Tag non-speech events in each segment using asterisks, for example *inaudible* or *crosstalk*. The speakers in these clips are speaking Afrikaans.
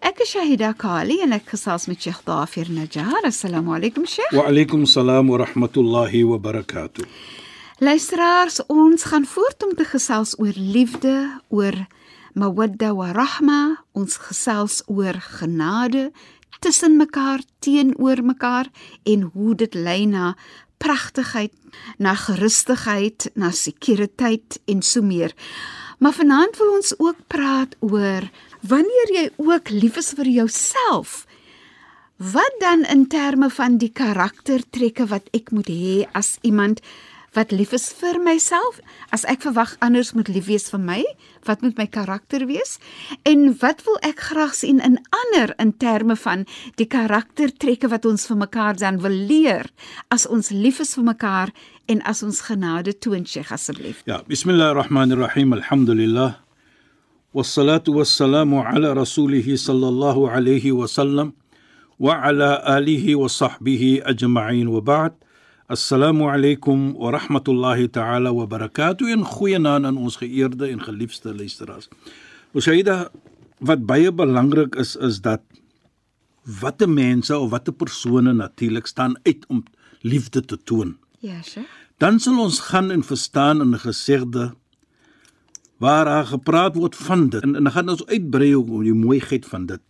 Ek is Shahida Kali en ek gesels met Sheikh Dafir Najjar. Assalamu alaykum Sheikh. Wa alaykum salaam wa rahmatullahi wa barakatuh. Luisteraars, ons gaan voort om te gesels oor liefde, oor mawadda wa rahma. Ons gesels oor genade tussen mekaar, teenoor mekaar en hoe dit lei na pragtigheid, na gerustigheid, na sekuriteit en so meer. Maar vanaand wil ons ook praat oor wanneer jy ook lief is vir jouself. Wat dan in terme van die karaktertrekke wat ek moet hê as iemand wat lief is vir myself? As ek verwag anders moet lief wees vir my, wat moet my karakter wees? En wat wil ek graag sien in ander in terme van die karaktertrekke wat ons vir mekaar dan wil leer as ons lief is vir mekaar en as ons genade toon, Sheikh asseblief. Ja, bismillahirrahmanirrahim. Alhamdulillah. Wassalatu wassalamu ala rasulih sallallahu alayhi wa sallam wa ala alihi wa sahbihi ajma'in wa ba'd. Assalamu alaykum wa rahmatullahi ta'ala wa barakatuh en goeienaand aan ons geëerde en geliefde luisteraars. Ons dat wat baie belangrik is is dat watte mense of watte persone natuurlik staan uit om liefde te toon. Ja, Sheikh. Dan sal ons gaan en verstaan in gesegde waar daar gepraat word van dit en, en dan gaan ons uitbrei oor die mooiheid van dit.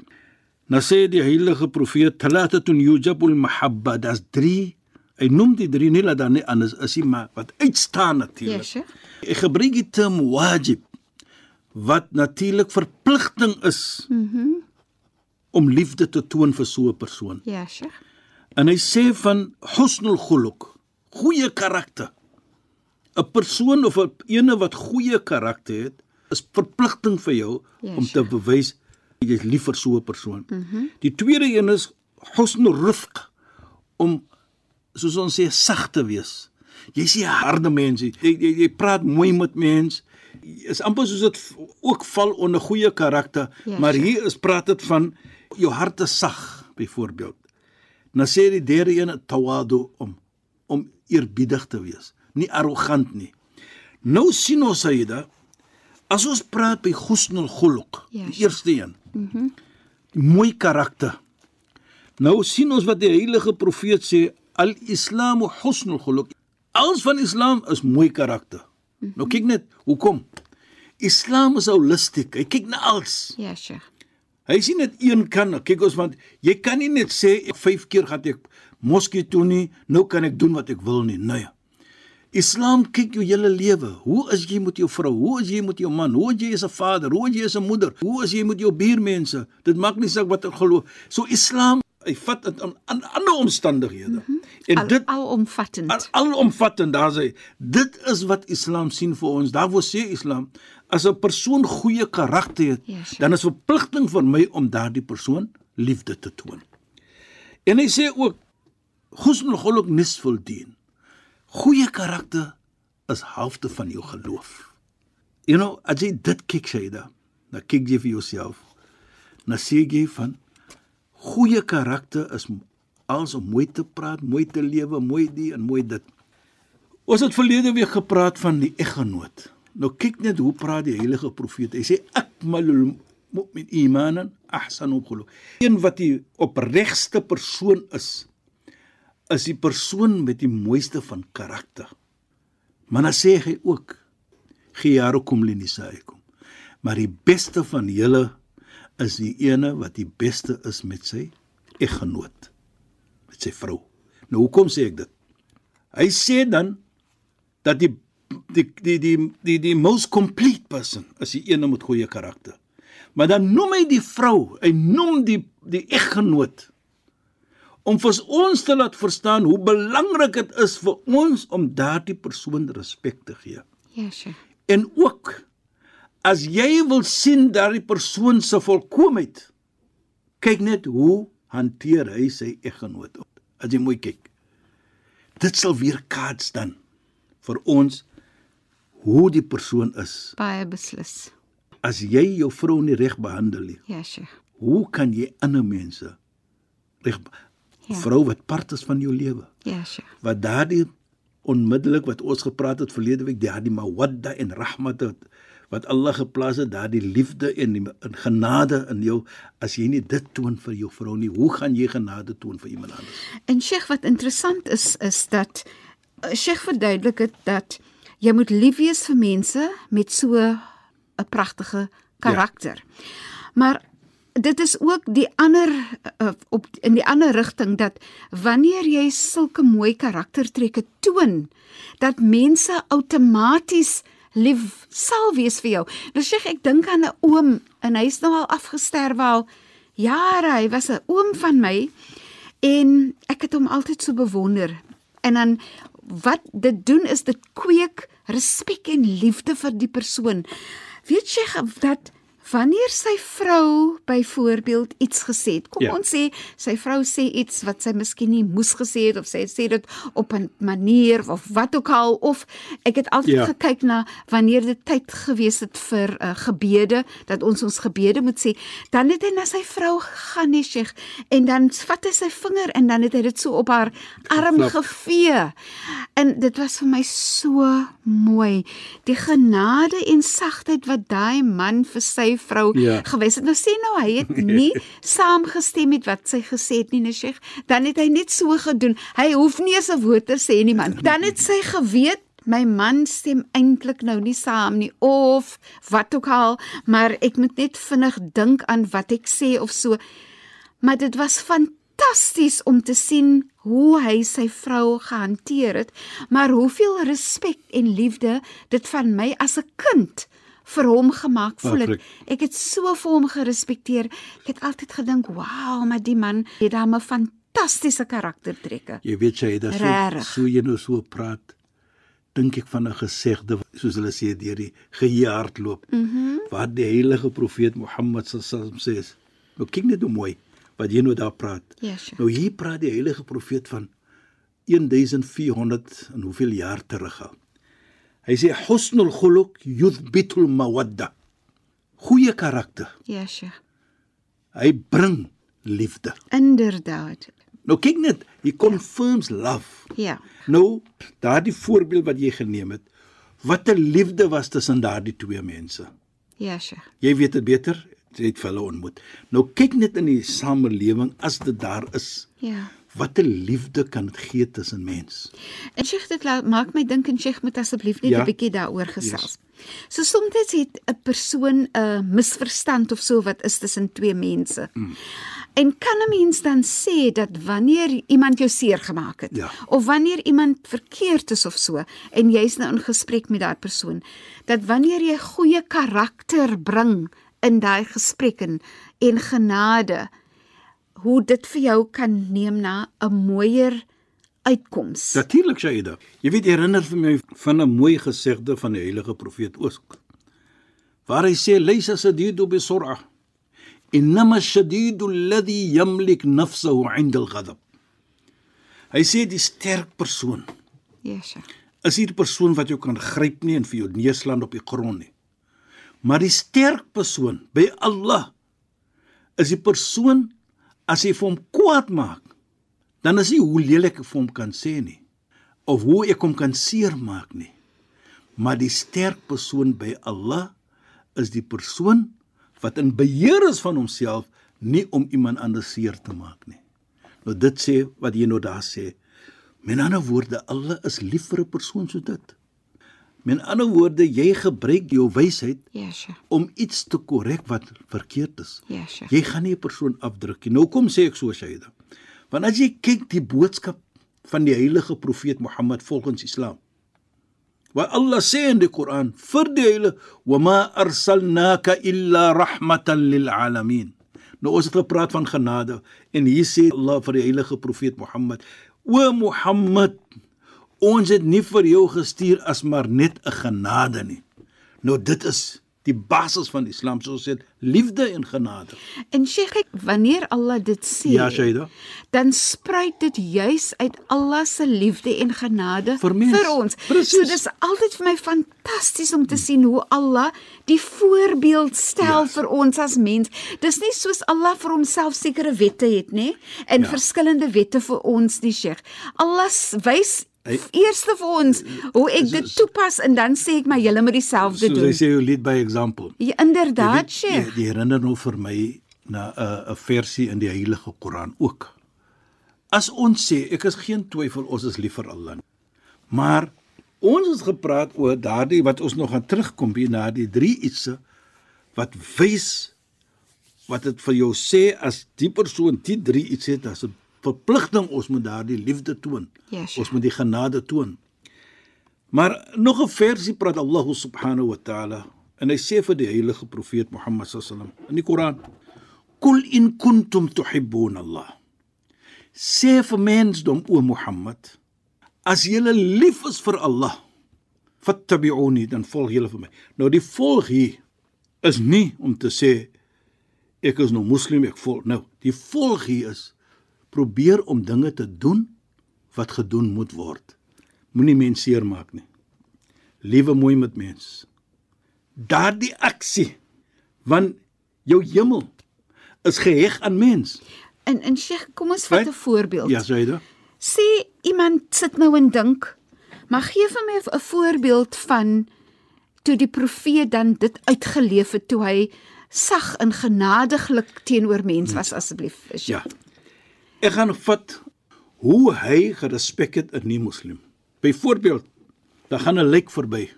Nou sê die heilige profeet talatatun yujabul mahabba das 3 Hy noem die drie nie dat dan nie anders is nie, maar wat uitstaan natuurlik. Yes. Ek gebruik die term wajib wat natuurlik verpligting is Mhm. Mm om liefde te toon vir so 'n persoon. ja, Sheikh. En hy sê van husnul khuluq, goeie karakter. 'n Persoon of 'n ene wat goeie karakter het, is verpligting vir jou Ja, om te bewys jy is lief vir so 'n persoon. Mm Die tweede een is husnul rifq om soos ons sê sag te wees. Jy sê 'n harde mens, jy, jy jy praat mooi met mens. Is amper soos dit ook val onder goeie karakter, Ja, maar hier is praat dit van jou hart is sag byvoorbeeld. Dan sê die derde een tawadu om om eerbiedig te wees, nie arrogant nie. Nou sien ons Saida, as ons praat by husnul khuluq, Ja, die sure. eerste een. Mhm. Die mooi karakter. Nou sien ons wat die heilige profeet sê, al-islamu husnul khuluq. Alles van Islam is mooi karakter. Mm -hmm. Nou kyk net, hoekom? Islam is holistiek. Hy kyk na alles. Ja, Sheikh. Hy sien net een kan. Nou Kyk ons want jy kan nie net sê 5 keer gaan ek moskee toe nie, nou kan ek doen wat ek wil nie. Nee. Islam kyk jou hele lewe. Hoe is jy met jou vrou? Hoe is jy met jou man? Hoe is jy as 'n vader? Hoe is jy as 'n moeder? Hoe is jy met jou buurmense? Dit maak nie saak wat ek glo. So Islam, hy vat dit aan aan ander omstandighede. Mm -hmm. En Al, dit alomvattend. al, alomvattend daar sê dit is wat Islam sien vir ons. Daarvoor sê Islam as 'n persoon goeie karakter het, Ja, sure. dan is verpligting vir my om daardie persoon liefde te toon. En hy sê ook husnul khuluq nisful din. Goeie karakter is halfte van jou geloof. You know, as jy dit kyk Shaida, dan kyk jy vir jouself. Dan sê jy van goeie karakter is als om mooi te praat, mooi te lewe, mooi die en mooi dit. Ons het verlede week gepraat van die eggenoot. Nou kyk net hoe praat die heilige profeet. Hy sê akmalul mu'min imanan ahsanu khuluq. Een wat die opregste persoon is, is die persoon met die mooiste van karakter. Maar dan sê hy ook khiyarukum linisaikum. Maar die beste van julle is die ene wat die beste is met sy eggenoot, met sy vrou. Nou hoekom sê ek dit? Hy sê dan dat die die die die die die most complete person is die een met goeie karakter. Maar dan noem hy die vrou, hy noem die die eggenoot om vir ons te laat verstaan hoe belangrik dit is vir ons om daardie persoon respek te gee. Ja, Sheikh. En ook as jy wil sien daardie persoon se volkomheid, kyk net hoe hanteer hy sy eggenoot. As jy mooi kyk. Dit sal weer kaats dan vir ons hoe die persoon is. Baie beslis. As jy jou vrou nie reg behandel nie, Ja, Sheikh. hoe kan jy ander mense reg Ja. vrou wat part is van jou lewe? Ja, Sheikh. wat daardie onmiddellik wat ons gepraat het verlede week daardie mawadda en rahmat wat, wat Allah geplaas het daardie liefde en die en genade in jou as jy nie dit toon vir jou vrou nie hoe gaan jy genade toon vir iemand anders En Sheikh wat interessant is is dat eh, Sheikh verduidelik dit dat jy moet lief wees vir mense met so 'n pragtige karakter. Ja. Maar dit is ook die ander uh, op in die ander rigting dat wanneer jy sulke mooi karaktertrekke toon dat mense outomaties lief sal wees vir jou. Nou sê ek dink aan 'n oom en hy's nou al afgesterwe al jare. Hy was 'n oom van my en ek het hom altyd so bewonder. En dan wat dit doen is dit kweek respek en liefde vir die persoon. Weet jy dat wanneer sy vrou byvoorbeeld iets gesê het, kom Ja. ons sê sy vrou sê iets wat sy miskien nie moes gesê het of sy sê dit op 'n manier of wat ook al of ek het altyd Ja. gekyk na wanneer dit tyd gewees het vir uh, gebede dat ons ons gebede moet sê dan het hy na sy vrou gegaan nee Sheikh en dan vat hy sy vinger en dan het hy dit so op haar arm Geklap. gevee en dit was vir my so mooi. Die genade en sagtheid wat daai man vir sy vrou Ja. gewys het. Nou sê nou hy het *laughs* nie saamgestem met wat sy gesê het nie nee Sheikh dan het hy net so gedoen. Hy hoef nie eens 'n woord te sê nie man. Dan het sy geweet my man stem eintlik nou nie saam nie of wat ook al maar ek moet net vinnig dink aan wat ek sê of so. Maar dit was fantasties om te sien hoe hy sy vrou gehanteer het maar hoeveel respek en liefde dit van my as 'n kind vir hom gemaak voel het. Ek het so vir hom gerespekteer. Ek het altyd gedink, "Wow, maar die man het dan 'n fantastiese karaktertrekke." jy weet jy dat so, Rarig. so jy nou so praat dink ek van 'n gesegde soos hulle sê deur die geheue hardloop mm -hmm. waar die heilige profeet Mohammed sallam sê nou kyk net hoe mooi wat jy nou daar praat Ja, sure. nou hier praat die heilige profeet van 1400 en hoeveel jaar terug al hy sê husnul khuluq yuthbitul mawadda goeie karakter Ja, sure. hy bring liefde Inderdaad. nou kyk net he confirms love Ja. Nou, daardie voorbeeld wat jy geneem het, wat 'n liefde was tussen daardie twee mense. Ja, sure. Jy weet dit beter, het hulle ontmoet. Nou kyk net in die samelewing as dit daar is. Ja. Wat 'n liefde kan dit gee tussen mens. En Sheikh dit laat maak my dink en Sheikh moet asseblief net 'n Ja. bietjie daaroor gesels. So soms het 'n persoon 'n misverstand of so wat is tussen twee mense. Mm. En kan 'n mens dan sê dat wanneer iemand jou seer gemaak het Ja. of wanneer iemand verkeerd is of so en jy's nou in gesprek met daai persoon dat wanneer jy goeie karakter bring in daai gesprek en, en genade hoe dit vir jou kan neem na 'n mooier uitkoms. Natuurlik, Shaida. Jy weet herinner vir my van 'n mooi gesegde van die heilige profeet ook. Waar hy sê: "Laysa sadidu bi sur'a, innama shadidu alladhi yamlik nafsahu 'inda al-ghadab." Hy sê die sterk persoon Ja, Sheikh. is nie die persoon wat jou kan gryp nie en vir jou neerslaan op die grond nie. Maar die sterk persoon by Allah is die persoon as jy vir hom kwaad maak, dan is nie hoe lelik ek vir hom kan sê nie of hoe ek hom kan seermaak nie. Maar die sterk persoon by Allah is die persoon wat in beheer is van homself, nie om iemand anders seer te maak nie. Nou dit sê wat jy nou daar sê. Met ander woorde, Allah is lief vir 'n persoon so dit. Met ander woorde, jy gebruik jou wysheid Ja, Sheikh. om iets te korrek wat verkeerd is. Ja, Sheikh. Jy gaan nie 'n persoon afdruk nie. Nou kom sê ek so Shaida. Want as jy kyk die boodskap van die heilige profeet Mohammed volgens Islam. Waar Allah sê in die Koran vir die heilige wa ma arsalnaka illa rahmatan lil alamin. Nou ons het gepraat van genade en hier sê Allah vir die heilige profeet Mohammed: "O Mohammed, ons het nie vir jou gestuur as maar net 'n genade nie." Nou dit is die basis van Islam soos dit liefde en genade. En Sheikh, wanneer Allah dit sê, Ja, Shaida. dan spruit dit juis uit Allah se liefde en genade Vir mens. vir ons. Precies. So dis altyd vir my fantasties om te sien hoe Allah die voorbeeld stel Ja. vir ons as mens. Dis nie soos Allah vir homself sekere wette het, nê? En Ja. verskillende wette vir ons nie, Sheikh. Allah wys Eers vir ons hoe ek dit toepas en dan sê ek maar julle moet dieselfde Soos hy doen. sê you lead by example. Ja, inderdaad, Jy Sheikh. jy herinner nou vir my na 'n 'n versie in die Heilige Koran ook. As ons sê ek is geen twyfel ons is lief vir Allah. nie. Maar ons het gepraat oor daardie wat ons nog gaan terugkom hier na die drie ietsse wat wys wat dit vir jou sê as die persoon die drie iets het as 'n verpligting ons moet daardie liefde toon. Ja, Sheikh. ons moet die genade toon. Maar nog 'n versie praat Allah subhanahu wa ta'ala en hy sê vir die heilige profeet Mohammed sallam in die Koran: "Kul in kuntum tuhibbun Allah." Sê vir mensdom o Mohammed, as julle lief is vir Allah, fattabi'uni dan volg julle vir my. Nou die volg hier is nie om te sê ek is nou moslim, ek volg. Nou, die volg hier is probeer om dinge te doen wat gedoen moet word. Moenie mense seermaak nie. Lewe mooi met mense. Daardie aksie want jou hemel is geheg aan mens. En en Sheikh, kom ons vat? 'n voorbeeld. Ja, Saida. Sê iemand sit nou en dink, maar gee vir my 'n voorbeeld van toe die profeet dan dit uitgeleef het toe hy sag en genadiglik teenoor mens was asseblief. Is Ja. Ek gaan vat hoe hy gerespek het 'n nie-moslim. Byvoorbeeld, daar gaan 'n lijk verby.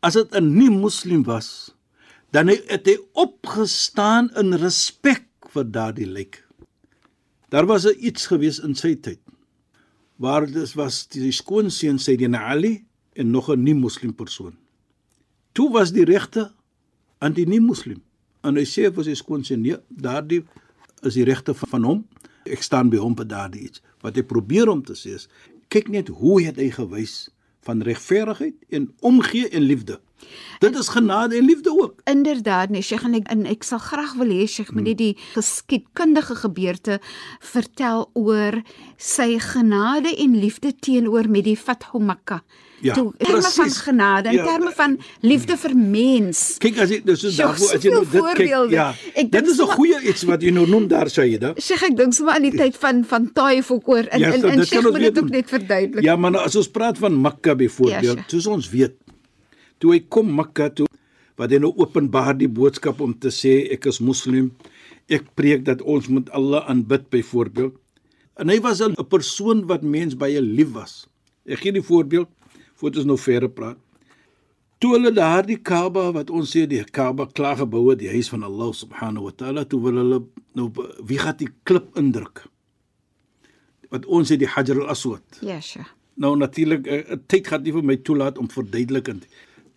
As dit 'n nie-moslim was, dan het hy opgestaan in respek vir daardie lijk. Daar was 'n iets gewees in sy tyd waar dit was die skoonseun Sayyidina Ali en nog 'n nie-moslim persoon. Toe was die regte aan die nie-moslim. En hy sê vir sy skoonseun, nee, daardie is die regte van hom. Ek staan by hom vir daardie iets. Wat hy probeer om te sê is, kyk net hoe het hy gewys van regverdigheid en omgee en liefde. Dit is genade en liefde ook. Inderdaad, nee, Sheikh en ek en ek sal graag wil hê Sheikh moet net die geskiedkundige gebeurte vertel oor sy genade en liefde teenoor met die Fathu Makkah. Ja, Toe in terme van presies. genade, in Ja. terme van liefde vir mens. Kyk as jy dis so daarvoor as jy nou dit kyk, ja. Ek Dit is 'n goeie iets wat jy nou noem daar sê jy dit. Sheikh, ek dink sommer aan die tyd van van Taif ook oor en Ja, so Sheikh kan ons moet dit ook net verduidelik. Ja, maar nou, as ons praat van Mekka byvoorbeeld, Ja, ja, soos ons weet, toe hy kom Mekka toe, wat hy nou openbaar die boodskap om te sê ek is moslim, ek preek dat ons moet Allah aanbid byvoorbeeld. En hy was 'n 'n persoon wat mens baie lief was. Ek gee die voorbeeld voordat ons nou verder praat. Toe hulle daardie Kaaba wat ons sê die Kaaba klaar gebou het, die huis van Allah subhanahu wa taala, toe wil hulle nou wie gaan die klip indruk? Wat ons sê die Hajar al-Aswad. Ja, Sheikh. Nou natuurlik, uh, tyd gaan nie vir my toelaat om verduidelikend.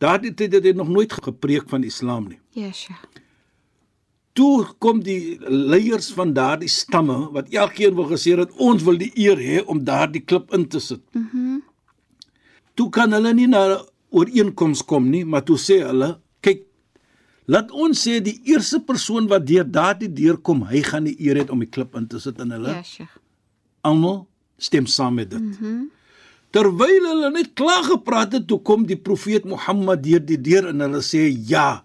Daardie tyd het hy nog nooit gepreek van Islam nie. Ja, Sheikh. Toe kom die leiers van daardie stamme wat elkeen wil gesê het ons wil die eer hê om daardie klip in te sit. Mhm. Mm toe kan hulle nie na ooreenkoms kom nie, maar toe sê hulle, kyk, laat ons sê die eerste persoon wat deur daardie deur kom, hy gaan die eer hê om die klip in te sit in hulle. Ja, Sheikh. almal stem saam met dit. Mm -hmm. Terwyl hulle net klaar gepraat het, toe kom die profeet Mohammed deur die deur en hulle sê ja.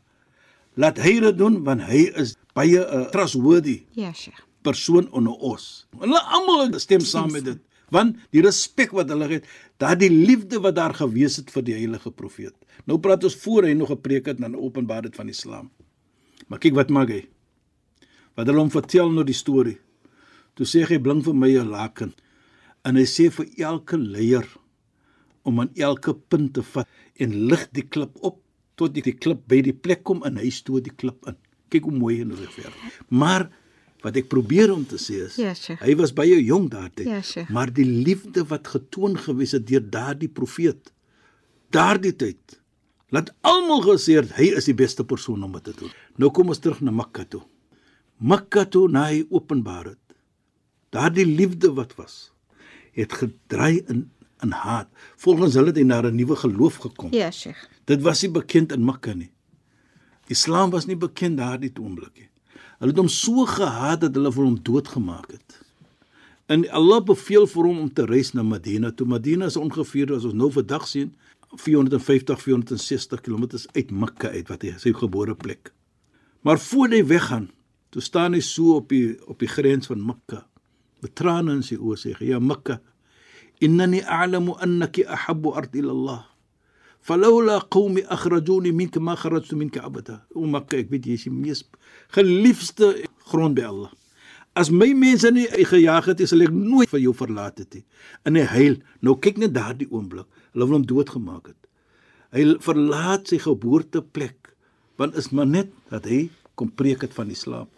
Laat hy dit doen want hy is baie 'n uh, trustworthy Ja, Sheikh. persoon onder ons. Hulle almal stem saam met dit want die respek wat hulle het, daardie liefde wat daar gewees het vir die heilige profeet. Nou praat ons voor hy nog gepreek het dan openbaar dit van Islam. Maar kyk wat maak hy. Wat hulle hom vertel nou die storie. Toe sê hy blink vir my 'n laken en hy sê vir elke leier om aan elke punt te vat en lig die klip op tot die, die klip by die plek kom en hy stoot die klip in. Kyk hoe mooi en regverdig. Maar wat ek probeer om te sê is Ja, Sheikh. hy was baie jonk daardie. Ja, Sheikh. maar die liefde wat getoon gewees het deur daardie profeet daardie tyd laat almal gesê het hy is die beste persoon om dit te doen. Nou kom ons terug na Mekka toe. Mekka toe na hy openbaar het. Daardie liefde wat was, het gedraai in in haat. Volgens hulle het hy na 'n nuwe geloof gekom. Ja, Sheikh. Dit was nie bekend in Mekka nie. Islam was nie bekend daardie oomblik nie. Hulle het hom so gehaat dat hulle vir hom doodgemaak het. En Allah beveel vir hom om te reis na Madina. Toe Madina is ongeveer as ons nou vandag sien 450 460 km uit Mekka uit wat hy sy gebore plek. Maar voor hy weggaan, toe staan hy so op die op die grens van Mekka. Met trane in sy oë sê hy: "Ja Mekka, innani a'lamu annaki ahabbu ard ila Allah." Falaula qaumi akhrajuni minka ma kharajtu minka abada. O Makka, ek weet jy is die mees geliefde grond by Allah. As my mense nie gejaag het, sal ek nooit vir jou verlaat het nie. In 'n huil. Nou kyk net daardie oomblik. Hulle wil hom doodgemaak het. Hy verlaat sy geboorteplek want is maar net dat hy kom preek het van die slaap.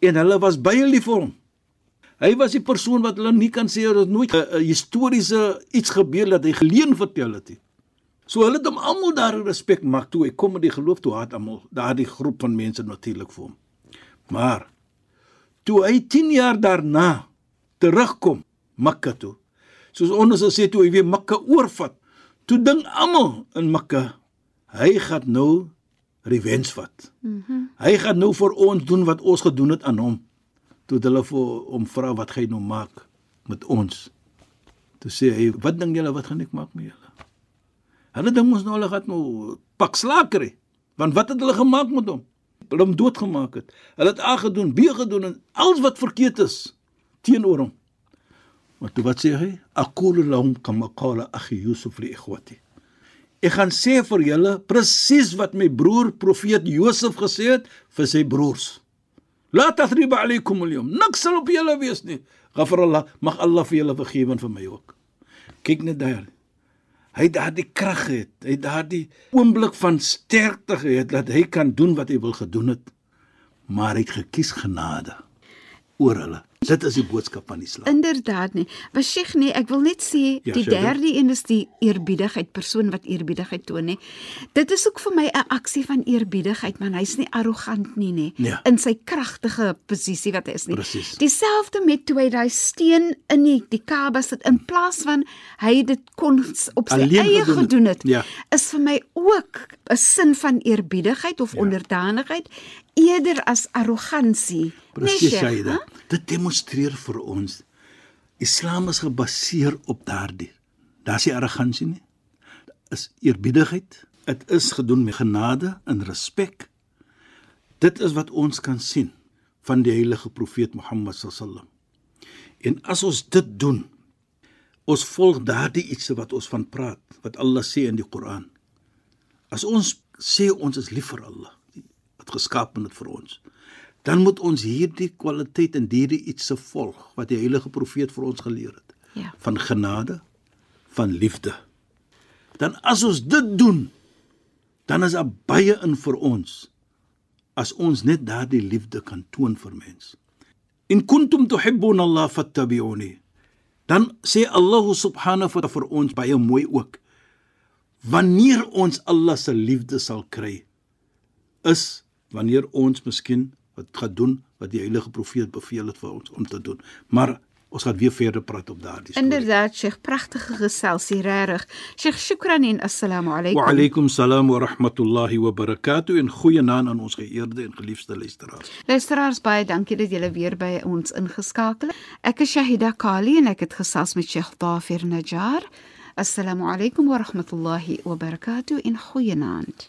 En hulle was baie lief vir hom. Hy was die persoon wat hulle nie kan sê dat nooit 'n historiese iets gebeur dat hy geleen vertel het nie. So hulle het hom almal daar respek maak toe hy kom met die geloof toe haat almal daardie groep van mense natuurlik vir hom. Maar toe hy 10 jaar daarna terugkom Mekka toe. Soos ons sal sê toe hy weer Mekka oorvat, toe ding almal in Mekka hy gaan nou revenge vat. Mhm. Mm hy gaan nou vir ons doen wat ons gedoen het aan hom. Toe hulle vir hom vra wat gaan hy nou maak met ons? Toe sê hy, "Wat dink julle wat gaan ek maak met julle?" Hulle dink mos nou hulle gaan nou pak slaker hê. Want wat het hulle gemaak met hom? Hulle hom doodgemaak het. Hulle het A gedoen, B gedoen en alles wat verkeerd is teenoor hom. Maar toe wat sê hy? Aqulu lahum kama qala akhi Yusuf li ikhwati. Ek gaan sê vir julle presies wat my broer profeet Josef gesê het vir sy broers. La tathriba alaykum al-yawm. Niks sal op julle wees nie. Ghafar Allah, mag Allah vir julle vergewe en vir my ook. Kyk net daar. Hy het daardie krag gehad. Hy het daardie oomblik van sterkte gehad dat hy kan doen wat hy wil gedoen het. Maar hy het gekies genade oor hulle. Dit is die boodskap van Islam. Inderdaad nie. Was Sheikh nee, ek wil net sê Ja, die sê derde een is die eerbiedigheid, persoon wat eerbiedigheid toon nê. Dit is ook vir my 'n aksie van eerbiedigheid, man. Hy's nie arrogant nie nê Ja. in sy kragtige posisie wat hy is nie. Presies. Dieselfde met toe hy daai steen in die, die Kaaba sit in plaas van hy dit kon op sy Alleen eie gedoen het. gedoen het, Ja. is vir my ook 'n sin van eerbiedigheid of Ja. onderdanigheid eerder as arrogansie. Presies jy hè? dit. Dit demonstreer vir ons Islam is gebaseer op daardie. Daar's nie arrogansie nie. Is eerbiedigheid. Dit is gedoen met genade en respek. Dit is wat ons kan sien van die heilige profeet Mohammed sallam. En as ons dit doen, ons volg daardie iets wat ons van praat, wat Allah sê in die Koran. As ons sê ons is lief vir Allah, wat geskaap het vir ons, dan moet ons hierdie kwaliteit en hierdie iets se volg wat die heilige profeet vir ons geleer het. Ja. Van genade, van liefde. Dan as ons dit doen, dan is daar baie in vir ons as ons net daardie liefde kan toon vir mens. In kuntum tuhibbuna Allah fattabi'uni. Dan sê Allah subhanahu wa ta'ala vir ons baie mooi ook. Wanneer ons Allah se liefde sal kry, is wanneer ons miskien wat gaan doen wat die heilige profeet beveel het vir ons om te doen. Maar ons gaan weer verder praat op daardie storie. Inderdaad, Sheikh, pragtige geselsie regtig. Sheikh, shukran en assalamu Wa alaykum. alaykum salaam wa rahmatullahi wa barakatuh en goeie naam aan ons geëerde en geliefde luisteraars. Luisteraars, baie dankie dat julle weer by ons ingeskakel het. Ek is Shahida Kali en ek het gesels met Sheikh Dafir Najjar. Assalamu alaykum wa rahmatullahi wa barakatuh en goeienaand.